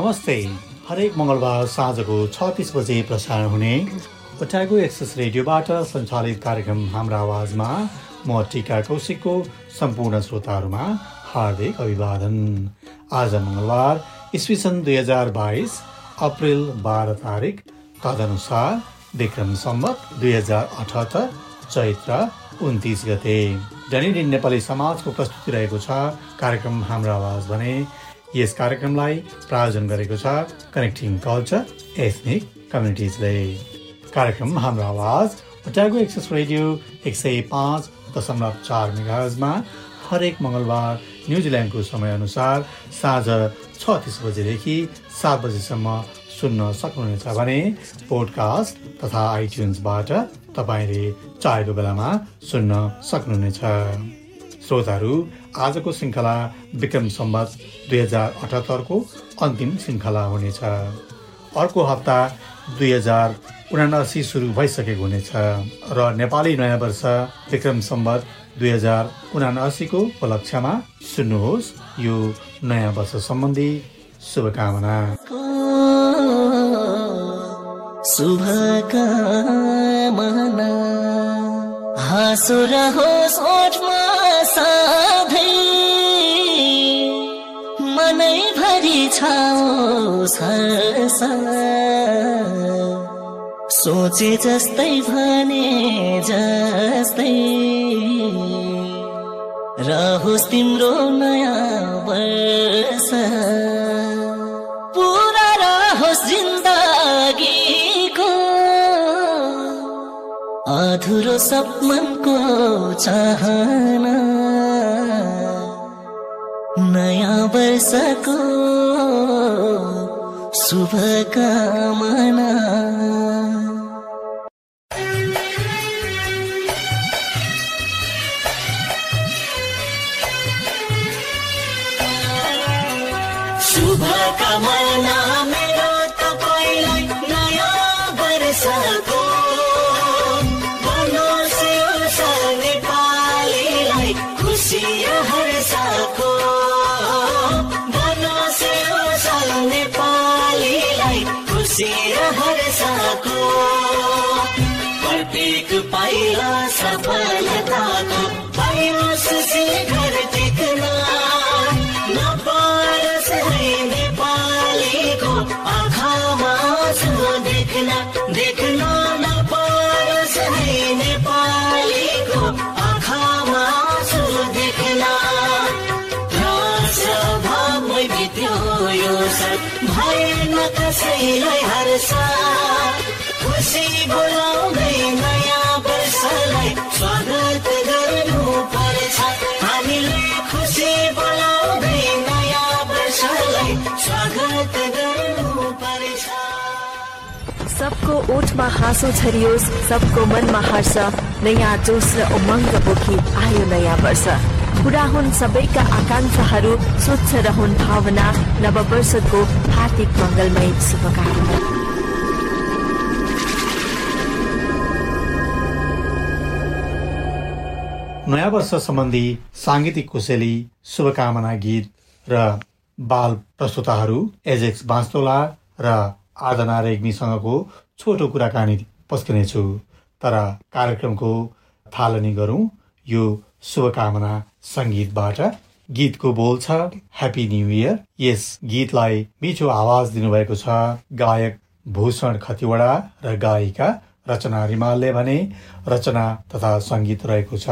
नमस्ते। हरेक मङ्गलबार साँझको छ तिस बजे प्रसारण हुने ओटागो एक्सेस रेडियोबाट सञ्चालित कार्यक्रम हाम्रो आवाजमा म टिका कौशिकको सम्पूर्ण श्रोताहरूमा हार्दिक अभिवादन। आज मङ्गलबार इस्वी सन् दुई हजार बाइस अप्रेल बाह्र तारिक तदनुसार विक्रम सम्मत दुई हजार अठहत्तर चैत्र उन्तिस गते। डनिडिन नेपाली समाजको प्रस्तुति रहेको छ। कार्यक्रम हाम्रो आवाज भने यस कार्यक्रमलाई प्रायोजन गरेको छ कनेक्टिङ कल्चर एथनिक कम्युनिटिजले कार्यक्रम हाम्रो आवाज ओटागो एक्सेस रेडियो एक सय पाँच दशमलव चार मेगाजमा हरेक मङ्गलबार न्युजिल्यान्डको समयअनुसार साँझ छ तिस बजेदेखि सात बजीसम्म सुन्न सक्नुहुनेछ भने पोडकास्ट तथा आइट्युन्सबाट तपाईँले चाहेको बेलामा सुन्न सक्नुहुनेछ। श्रोताहरू आजको श्रृङ्खला विक्रम सम्बत दुई हजार अठहत्तरको अन्तिम श्रृङ्खला हुनेछ। अर्को हप्ता दुई हजार उनासी सुरु भइसकेको हुनेछ र नेपाली नयाँ वर्ष विक्रम सम्बत दुई हजार उनासीको उपलक्ष्यमा सुन्नुहोस् यो नयाँ वर्ष सम्बन्धी शुभकामना। शुभकामना। हाँसो रहोस् मनैभरि छाओस् सोचे जस्तै भने जस्तै। रहोस् तिम्रो नयाँ वर्ष। पुरा रहोस् जिन्दगीको अधुरो सपनको चाहना। नयाँ वर्षको शुभकामना। सबको ओठमा हाँसो छरियोस् सबको मनमा हर्ष। नयाँ जोस र उमङ्ग बोकी आयो नयाँ वर्ष। पुरा हुन् सबैका आकाङ्क्षाहरू स्वच्छ रहन् भावना। नववर्षको हार्दिक मङ्गलमय शुभकामना। नयाँ वर्ष सम्बन्धी साङ्गीतिक कुशली शुभकामना गीत र बाल प्रस्तुताहरू एजेक्स बाँस्तोला र आदना रेग्मीसँगको छोटो कुराकानी पस्किनेछु। तर कार्यक्रमको थालनी गरौँ। यो शुभकामना सङ्गीतबाट। गीतको बोल छ ह्याप्पी न्यु इयर यस गीतलाई मिठो आवाज दिनुभएको छ। गायक भूषण खतिवडा र गायिका रचना रिमालले भने रचना तथा सङ्गीत रहेको छ।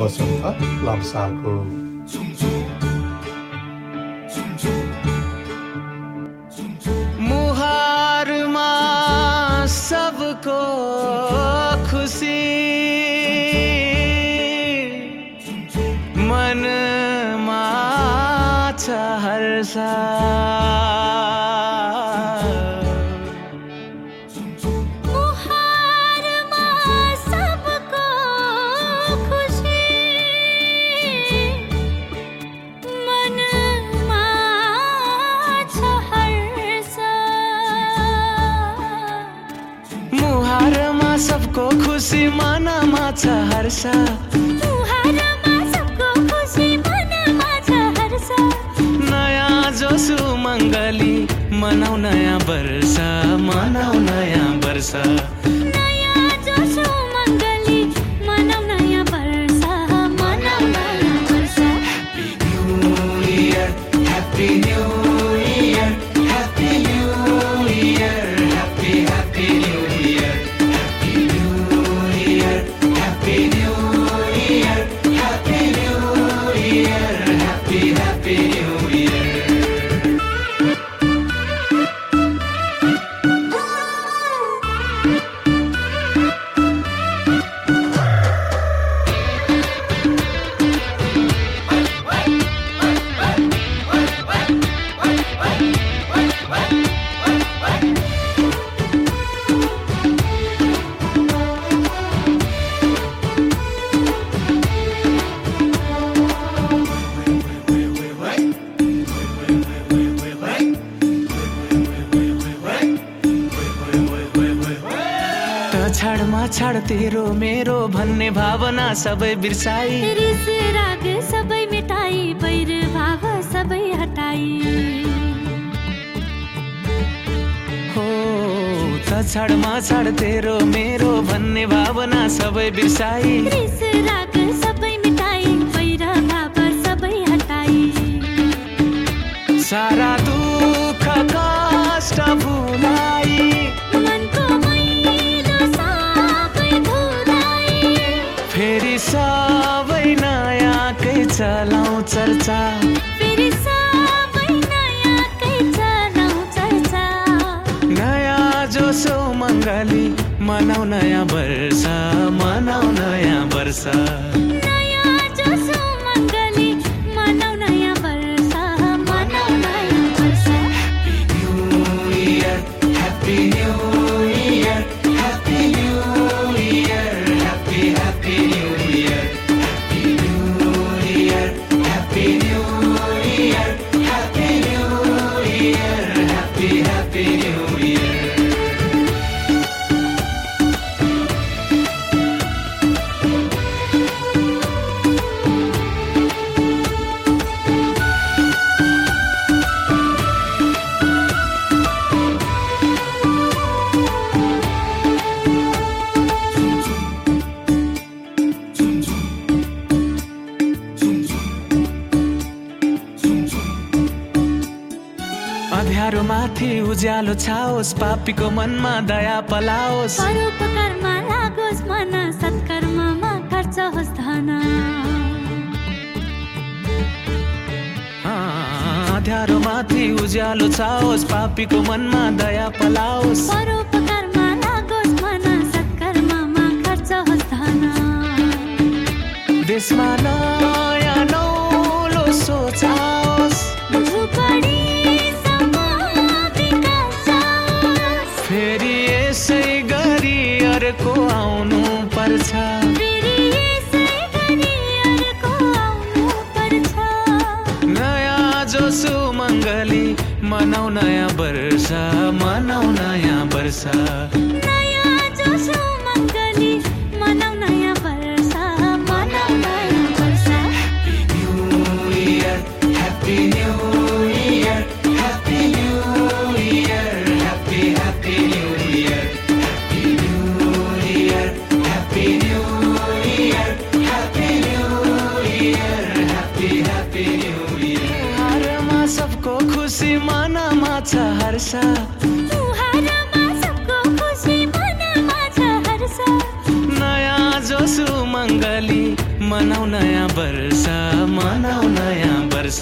वसन्त लम्सालको मुहारमा सबको खुसी। मनमा छ छ हर्ष। नयाँ जोसु मङ्गली मनाउ नयाँ वर्ष मनाउ नयाँ वर्ष। छाड तेरो मेरो भन्ने भावना सबै बिर्साई। रिस राग सबै मेटाई बैर भाव सबै हटाई। हो त छाडमा छाड तेरो मेरो भन्ने भावना सबै बिर्साई। रिस राग सबै मिटाई बैर भाव सबै हटाई। सारा चर्चा। फेरि सबै नयाँ कै चलाउ चर्चा। नयाँ जोसो मङ्गली मनाउ नयाँ वर्ष मनाउ नयाँ वर्ष। उज्यालो छाओस् पापीको मनमा दया पलाओस्। परोपकारमा लागोस् मन सत्कर्ममा खर्च होस् धन। अँध्यारो माथि उज्यालो छाओस् पापीको मनमा दया पलाओस्। परोपकारमा लागोस् मन सत्कर्ममा खर्च होस् धन। देशमा अर्को आउनु पर्छ। नयाँ जोसु मङ्गली मनाउ नयाँ वर्ष मनाउ नयाँ वर्ष मनाउ नयाँ वर्ष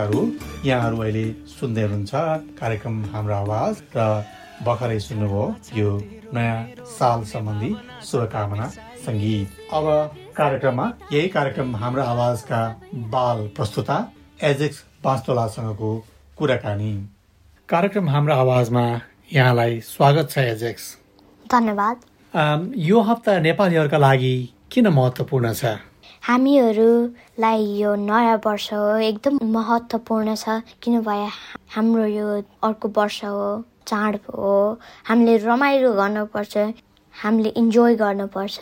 श्रोताहरू यहाँहरू अहिले सुन्दै हुनुहुन्छ कार्यक्रम हाम्रो आवाज र भर्खरै सुन्नुभयो यो नयाँ साल सम्बन्धी शुभकामना सङ्गीत। अब कार्यक्रममा यही कार्यक्रम हाम्रो आवाजका बाल प्रस्तुता एजेक्स बाँसतोलासँगको कुराकानी। कार्यक्रम हाम्रो आवाजमा यहाँलाई स्वागत छ एजेक्स। धन्यवाद। यो हप्ता नेपालीहरूका लागि किन महत्त्वपूर्ण छ? हामीहरूलाई यो नयाँ वर्ष हो। एकदम महत्त्वपूर्ण छ किनभने हाम्रो यो अर्को वर्ष हो चाड हो। हामीले रमाइलो गर्नुपर्छ हामीले इन्जोय गर्नुपर्छ।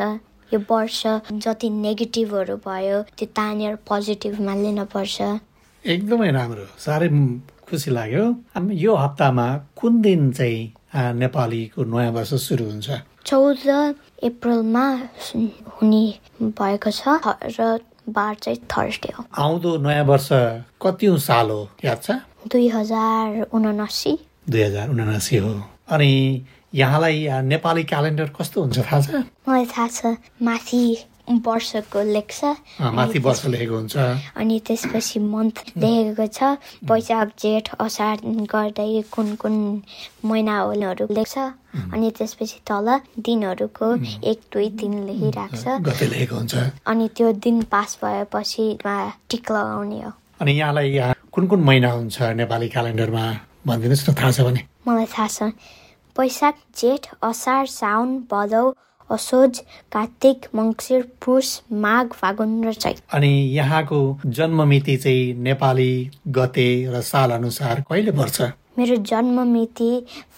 यो वर्ष जति नेगेटिभहरू भयो त्यो तानेर पोजिटिभमा लिनुपर्छ। एकदमै राम्रो साह्रै खुसी लाग्यो। यो हप्तामा कुन दिन चाहिँ नेपालीको नयाँ वर्ष सुरु हुन्छ? चौध अप्रिलमा हुने भएको छ र बार चाहिँ थर्सडे हो। आउँदो नयाँ वर्ष कति साल हो? याद छ? दुई हजार उनासी। दुई हजार उनासी हो। अनि यहाँलाई नेपाली क्यालेन्डर कस्तो हुन्छ थाहा छ? मलाई थाहा छ माथि वर्षको लेख्छ। माथि वर्ष लेखेको हुन्छ। अनि त्यसपछि मन्थ लेखेको छ। वैशाख जेठ असार गर्दै कुन कुन महिनाहरू लेख्छ। अनि त्यसपछि तल दिनहरूको एक दुई तिन लेखिरहेको छ गते लेखेको हुन्छ। अनि त्यो दिन पास भएपछि टिक लगाउने हो। अनि यहाँलाई अ, कुन कुन महिना हुन्छ नेपाली क्यालेन्डरमा? भनिदिनुहोस् न थाहा छ भने। मलाई थाहा छ। वैशाख जेठ असार साउन भदौ असोज कार्तिक मङ्सिर पुष माघ फागुन र चैत। अनि यहाँको जन्म मिति चाहिँ नेपाली गते र साल अनुसार कहिले पर्छ? मेरो जन्म मिति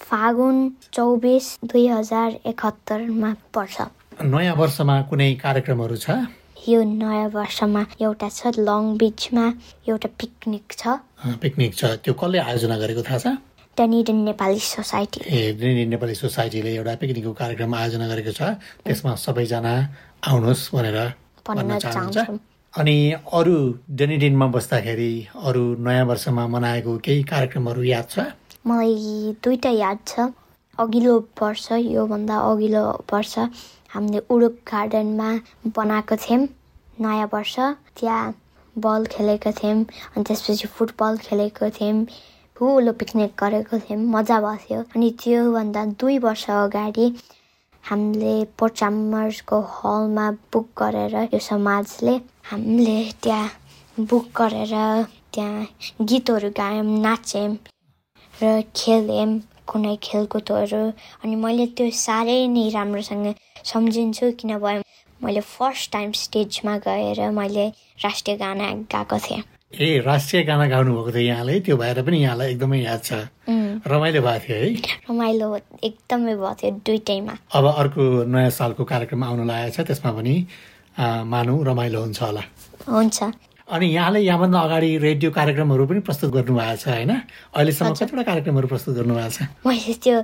फागुन चौबिस दुई हजार एकहत्तरमा पर्छ। नयाँ वर्षमा कुनै कार्यक्रमहरू छ? यो नयाँ वर्षमा एउटा छ लङ बिचमा एउटा पिकनिक छ। पिकनिक छ। त्यो कसले आयोजना गरेको थाहा छ? Dunedin Nepali society. ए नेपाली सोसाइटीले एउटा पिकनिकको कार्यक्रम आयोजना गरेको छ। त्यसमा सबैजना आउनुहोस् भनेर भन्न चाहन्छौँ। अनि अरू डेनिडिनमा बस्दाखेरि अरू नयाँ वर्षमा मनाएको केही कार्यक्रमहरू याद छ? मलाई दुइटा याद छ। अघिल्लो वर्ष योभन्दा अघिल्लो वर्ष हामीले उडुक गार्डनमा बनाएको थियौँ। नयाँ वर्ष त्यहाँ बल खेलेको थियौँ। अनि त्यसपछि फुटबल खेलेको थियौँ। ठुलो पिकनिक गरेको थियौँ। मजा भएको थियो। अनि त्योभन्दा दुई वर्ष अगाडि हामीले पोचामर्सको हलमा बुक गरेर यो समाजले हामीले त्यहाँ बुक गरेर त्यहाँ गीतहरू गायौँ नाच्यौँ र खेल्यौँ कुनै खेलकुदहरू। अनि मैले त्यो साह्रै नै राम्रोसँग सम्झिन्छु किनभने मैले फर्स्ट टाइम स्टेजमा गएर मैले राष्ट्रिय गाना गाएको थिएँ। ए राष्ट्रिय गाना गाउनुभएको थियो यहाँले त्यो भएर पनि यहाँलाई एकदमै याद छ। रमाइलो भएको थियो है? रमाइलो एकदमै भएको थियो दुइटैमा। अब अर्को नयाँ सालको कार्यक्रम आउन लागेको छ। त्यसमा पनि मानौ रमाइलो हुन्छ होला। हुन्छ। अनि यहाँले यहाँभन्दा अगाडि रेडियो कार्यक्रमहरू पनि प्रस्तुत गर्नुभएको छ होइन? अहिलेसम्म। कतिवटा कार्यक्रमहरू प्रस्तुत गर्नुभएको छ? मैले त्यो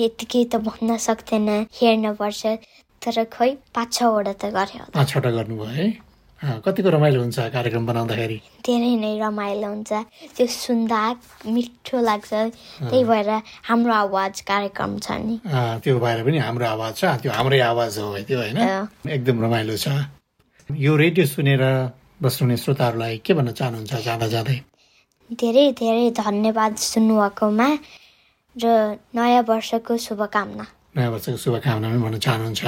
यतिकै त भन्न सक्दैन हेर्नुपर्छ तर खै पाँच छवटा त गरेँ पाँच छवटा गर्नुभयो है? कतिको रमाइलो हुन्छ कार्यक्रम बनाउँदाखेरि? धेरै नै रमाइलो हुन्छ। त्यो सुन्दा मिठो लाग्छ। त्यही भएर हाम्रो आवाज कार्यक्रम छ नि। त्यो भएर पनि हाम्रो आवाज छ। त्यो हाम्रै आवाज हो त्यो होइन। एकदम रमाइलो छ। यो रेडियो सुनेर बस्नुहुने श्रोताहरूलाई के भन्न चाहनुहुन्छ जाँदा जाँदै? धेरै धेरै धन्यवाद सुन्नुभएकोमा र नयाँ वर्षको शुभकामना। नयाँ वर्षको शुभकामना पनि भन्न चाहनुहुन्छ।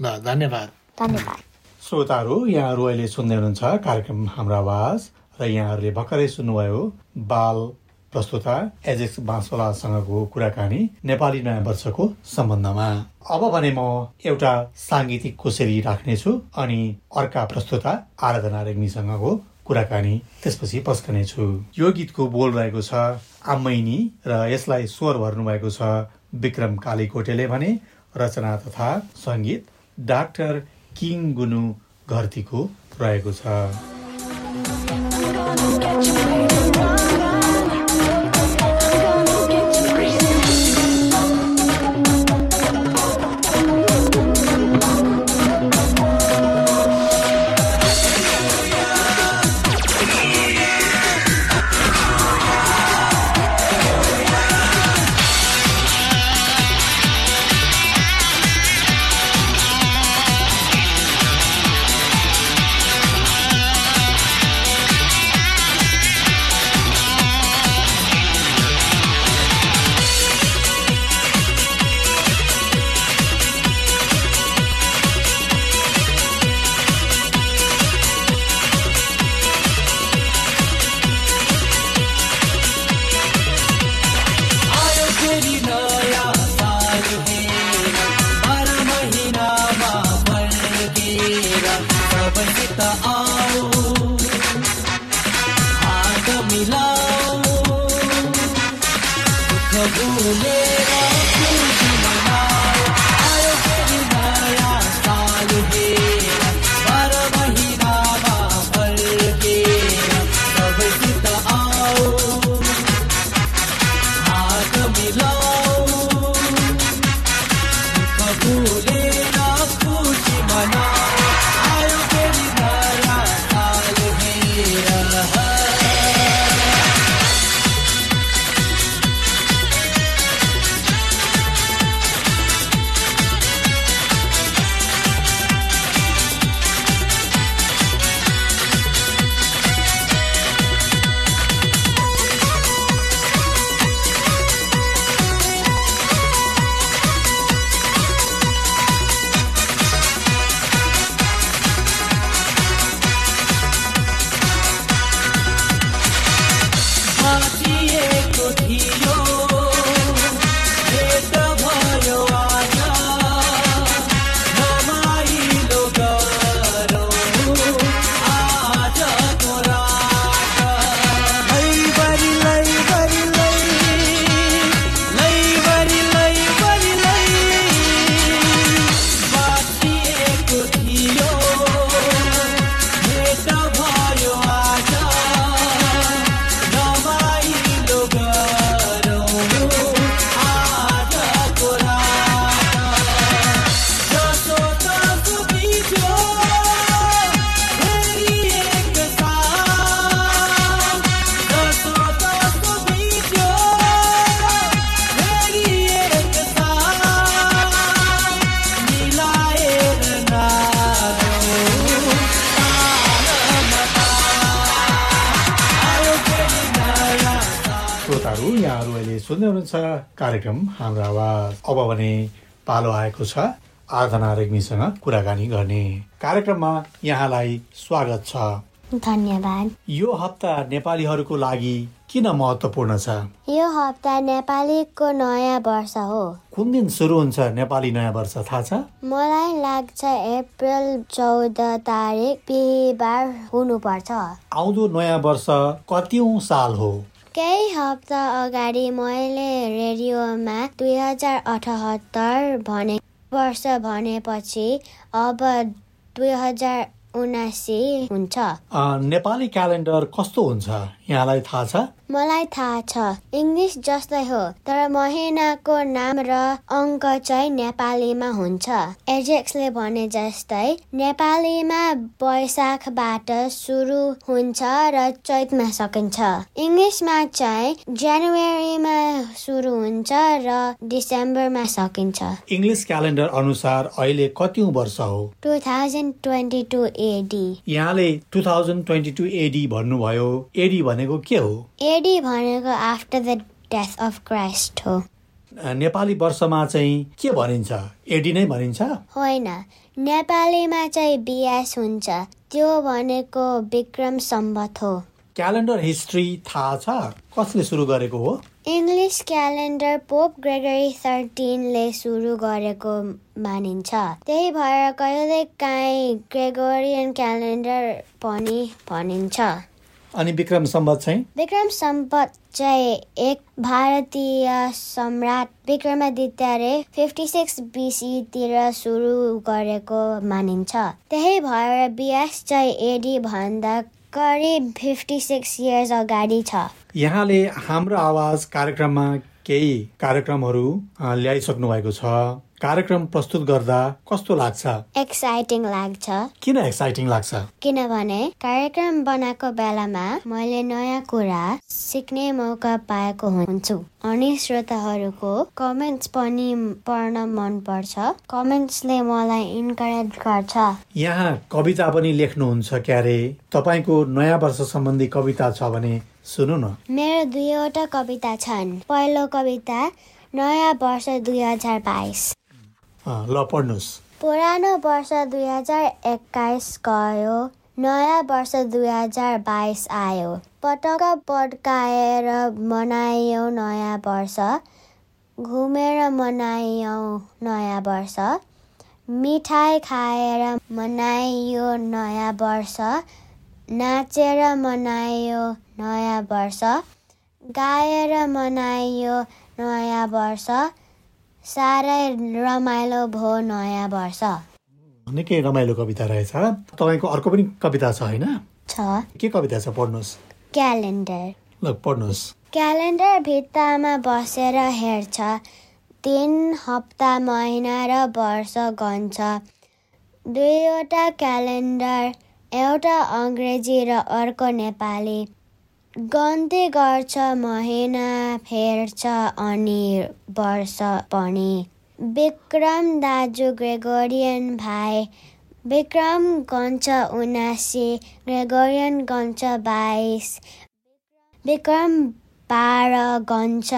ल धन्यवाद। धन्यवाद। श्रोताहरू यहाँहरू अहिले सुन्दै हुनुहुन्छ कार्यक्रम हाम्रो आवाज र यहाँहरूले भर्खरै सुन्नुभयो बाल प्रस्तुता एजेक्स बाँसवालासँगको कुराकानी नेपाली नयाँ वर्षको सम्बन्धमा। अब भने म एउटा साङ्गीतिक कोसेली राख्नेछु अनि अर्का प्रस्तुता आराधना रेग्मीसँगको कुराकानी त्यसपछि पस्कनेछु। यो गीतको बोल रहेको छ आम्मैनी र यसलाई स्वर भर्नुभएको छ विक्रम कालीकोटेले भने रचना तथा सङ्गीत डाक्टर किङ गुनु घरतीको रहेको छ। सुन्दै हुनुहुन्छ कार्यक्रम। हाम्रो आवाज अब भने पालो आएको छ। आराधना रेग्मीसँग कुराकानी गर्ने कार्यक्रममा यहाँलाई स्वागत छ। धन्यवाद। यो हप्ता नेपालीहरूको लागि किन महत्त्वपूर्ण छ? यो हप्ता नेपालीको नयाँ वर्ष हो। कुन दिन सुरु हुन्छ नेपाली नयाँ वर्ष थाहा छ? मलाई लाग्छ अप्रिल चौध तारिक बिहिबार हुनुपर्छ। आउँदो नयाँ वर्ष कतिौँ साल हो? केही हप्ता अगाडि मैले रेडियोमा दुई हजार अठहत्तर भने वर्ष भनेपछि अब दुई हजार उनासी हुन्छ नेपाली क्यालेन्डर कस्तो हुन्छ? यहाँलाई थाहा छ मलाई थाहा छ। इङ्ग्लिस जस्तै हो तर महिनाको नाम र अङ्क चाहिँ नेपालीमा हुन्छ। एजेक्सले भने जस्तै नेपालीमा वैशाखबाट सुरु हुन्छ र चैतमा सकिन्छ। इङ्ग्लिसमा चाहिँ जनवरीमा सुरु हुन्छ र डिसेम्बरमा सकिन्छ। इङ्ग्लिस क्यालेन्डर अनुसार अहिले कतिौँ वर्ष हो? Two thousand twenty two AD यहाँले two thousand twenty two AD भन्नुभयो। एडी भनेको के हो? एडी भनेको after the death of Christ हो। नेपाली वर्षमा चाहिँ के भनिन्छ? एडी नै भनिन्छ? होइन नेपालीमा चाहिँ बिएस हुन्छ त्यो भनेको विक्रम सम्बत हो। क्यालेन्डर हिस्ट्री थाहा छ? कसले सुरु गरेको हो? इङ्ग्लिस क्यालेन्डर पोप ग्रेगरी थर्टिनले सुरु गरेको मानिन्छ। त्यही भएर कहिलेकाहीँ ग्रेगोरियन क्यालेन्डर पनि भनिन्छ। अनि विक्रम सम्बत चाहिँ? विक्रम सम्पत चाहिँ एक भारतीय सम्राट विक्रमादित्यले फिफ्टी सिक्स बिसीतिर सुरु गरेको मानिन्छ। त्यही भएर बिएस चाहिँ एडी भन्दा करिब फिफ्टी सिक्स इयर्स अगाडि छ। यहाँले हाम्रो आवाज कार्यक्रममा केही कार्यक्रमहरू ल्याइसक्नु भएको छ? कार्यक्रम प्रस्तुत गर्दा कस्तो लाग्छ? एक्साइटिङ लाग्छ। किन एक्साइटिङ लाग्छ? किनभने कार्यक्रम बनाएको बेलामा मैले नयाँ कुरा सिक्ने मौका पाएको हुन्छु। अनि श्रोताहरूको कमेन्ट्स पनि पढ्न मनपर्छ। कमेन्ट्सले मलाई इन्करेज गर्छ। यहाँ कविता पनि लेख्नुहुन्छ क्यारे। तपाईँको नयाँ वर्ष सम्बन्धी कविता छ भने सुन्नु न। मेरो दुईवटा कविता छन्। पहिलो कविता नयाँ वर्ष दुई हजार बाइस। ल पढ्नुहोस् पुरानो वर्ष दुई हजार एक्काइस गयो नयाँ वर्ष दुई हजार बाइस आयो। पटका पड्काएर मनायौँ नयाँ वर्ष घुमेर मनायौँ नयाँ वर्ष मिठाई खाएर मनाइयो नयाँ वर्ष नाचेर मनाइयो नयाँ वर्ष गाएर मनाइयो नयाँ वर्ष साह्रै रमाइलो भयो नयाँ वर्ष। निकै रमाइलो कविता रहेछ। तपाईँको अर्को पनि कविता छ होइन? छ। के कविता छ? पढ्नुहोस्। क्यालेन्डर। ल पढ्नुहोस्। क्यालेन्डर भित्तामा बसेर हेर्छ। तिन हप्ता महिना र वर्ष गन्छ। दुईवटा क्यालेन्डर एउटा अङ्ग्रेजी र अर्को नेपाली। गन्ती गर्छ महिना फेर्छ अनि वर्ष पनि। विक्रम दाजु ग्रेगोरियन भाइ विक्रम गन्छ उनासी ग्रेगोरियन गन्छ बाइस। विक्रम बाह्र गन्छ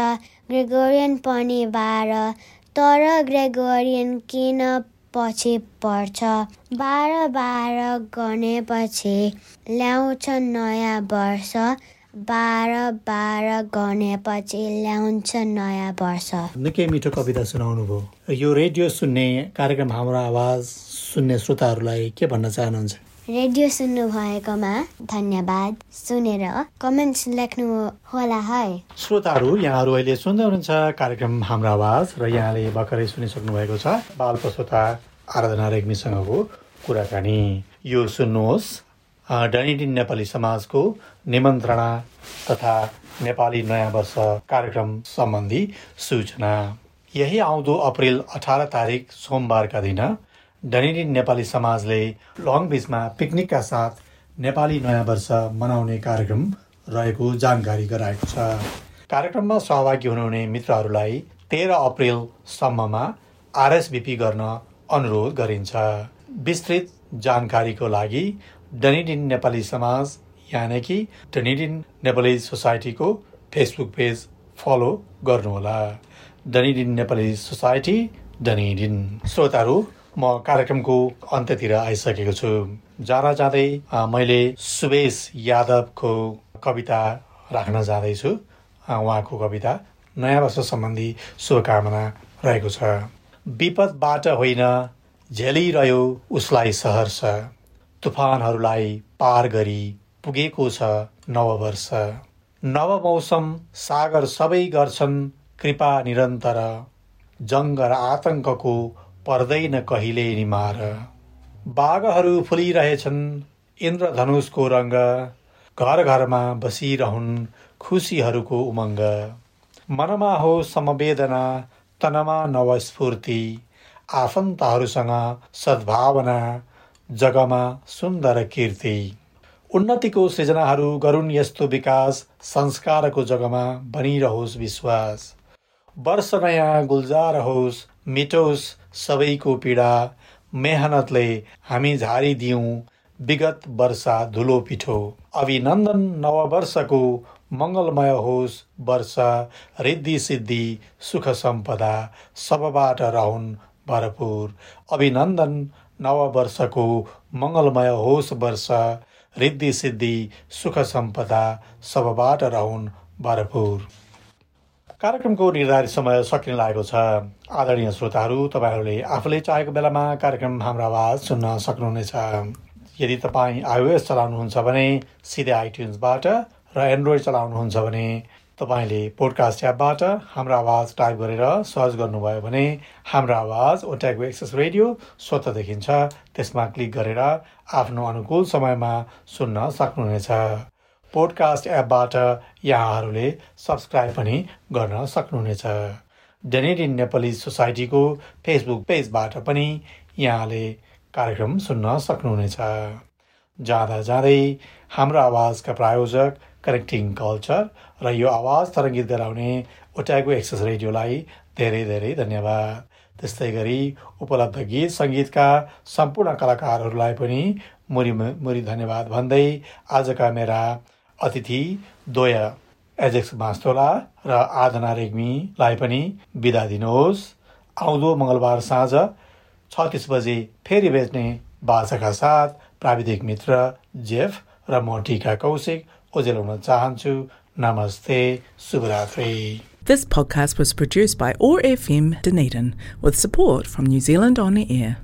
ग्रेगोरियन पनि बाह्र। तर ग्रेगोरियन किन पछि पर्छ? बाह्र बाह्र गनेपछि ल्याउँछ नयाँ वर्ष। बाह्र बाह्र गनेपछि ल्याउँछ नयाँ वर्ष। निकै मिठो कविता सुनाउनु भयो। यो रेडियो सुन्ने कार्यक्रम हाम्रो आवाज सुन्ने श्रोताहरूलाई के भन्न चाहनुहुन्छ? रेडियो सुन्नु भएकोमा धन्यवाद। सुनेर कमेन्ट्स लेख्नु होला है। श्रोताहरू यहाँहरू अहिले सुन्दै हुनुहुन्छ कार्यक्रम हाम्रो आवाज र यहाँले भर्खरै सुनिसक्नु भएको छ। बाल श्रोता आराधना रेग्मीसँगको कुराकानी। यो सुन्नुहोस् डनिडिन नेपाली समाजको निमन्त्रणा तथा नेपाली नयाँ वर्ष कार्यक्रम सम्बन्धी सूचना। यही आउँदो अप्रेल अठार तारिक सोमबारका दिन डनिडिन नेपाली समाजले लङ बिचमा पिकनिकका साथ नेपाली नयाँ वर्ष मनाउने कार्यक्रम रहेको जानकारी गराएको छ। कार्यक्रममा सहभागी हुनुहुने मित्रहरूलाई तेह्र अप्रेलसम्ममा आरएसभिपी गर्न अनुरोध गरिन्छ। विस्तृत जानकारीको लागि डनिडिन नेपाली समाज यानि कि डनिडिन नेपाली सोसाइटीको फेसबुक पेज फलो गर्नुहोला। डनिडिन नेपाली सोसाइटी डनिडिन श्रोताहरू म कार्यक्रमको अन्त्यतिर आइसकेको छु। जाँदा जाँदै मैले सुवेश यादवको कविता राख्न जाँदैछु। उहाँको कविता नयाँ वर्ष सम्बन्धी शुभकामना रहेको छ। विपदबाट होइन झेलिरह्यो उसलाई सहर्ष। तुफानहरूलाई पार गरी पुगेको छ नव मौसम सागर सबै गर्छन् कृपा निरन्तर। जङ्ग र आतङ्कको पर्दैन कहिले निमार। बाघहरू फुलिरहेछन् इन्द्रधनुषको रङ्ग। घर घरमा बसिरहुन् खुसीहरूको उमङ्ग। मनमा हो समवेदना तनमा नवस्फूर्ति आफन्तहरूसँग सद्भावना जगमा सुन्दर कीर्ति। उन्नतिको सृजनाहरू गरून् यस्तो विकास संस्कारको जगमा बनिरहोस् विश्वास। वर्ष नयाँ गुल्जार होस् मिटोस् सबैको पीडा मेहनतले हामी झारिदियौँ विगत वर्षा धुलो पिठो। अभिनन्दन नववर्षको मङ्गलमय होस् वर्ष रिद्धि सिद्धि सुख सम्पदा सबबाट रहन् भरपुर। अभिनन्दन नववर्षको मङ्गलमय होस् वर्ष रिद्धि सिद्धि सुख सम्पदा सबबाट रहन् भरपुर कार्यक्रमको निर्धारित समय सकिन लागेको छ आदरणीय श्रोताहरू तपाईँहरूले आफूले चाहेको बेलामा कार्यक्रम हाम्रो आवाज सुन्न सक्नुहुनेछ यदि तपाईँ आइओएस चलाउनुहुन्छ भने सिधै आइट्युन्सबाट र एन्ड्रोइड चलाउनुहुन्छ भने तपाईँले पोडकास्ट एपबाट हाम्रो आवाज टाइप गरेर सर्च गर्नुभयो भने हाम्रो आवाज ओट्याको एक्सेस रेडियो स्वतः देखिन्छ। त्यसमा क्लिक गरेर आफ्नो अनुकूल समयमा सुन्न सक्नुहुनेछ। पोडकास्ट एपबाट यहाँहरूले सब्सक्राइब पनि गर्न सक्नुहुनेछ। डेनेडिन नेपाली सोसाइटीको फेसबुक पेजबाट पनि यहाँले कार्यक्रम सुन्न सक्नुहुनेछ। जाँदा जाँदै हाम्रो आवाजका प्रायोजक कनेक्टिङ कल्चर र यो आवाज तरङ्गित गराउने ओट्यागो एक्सेस रेडियोलाई धेरै धेरै धन्यवाद। त्यस्तै गरी उपलब्ध गीत सङ्गीतका सम्पूर्ण कलाकारहरूलाई पनि मुरी मुरी धन्यवाद भन्दै आजका मेरा अतिथि द्वय एजेक्स मास्तोला र आदना रेग्मीलाई पनि बिदा दिनुहोस्। आउँदो मङ्गलबार साँझ छत्तिस बजे फेरि बेच्ने बाछाका साथ प्राविधिक मित्र जेफ र म टिका कौशिक ओजेलाउन चाहन्छु नमस्ते शुभरात्रि This podcast was produced by ORFM Dunedin with support from New Zealand On the Air.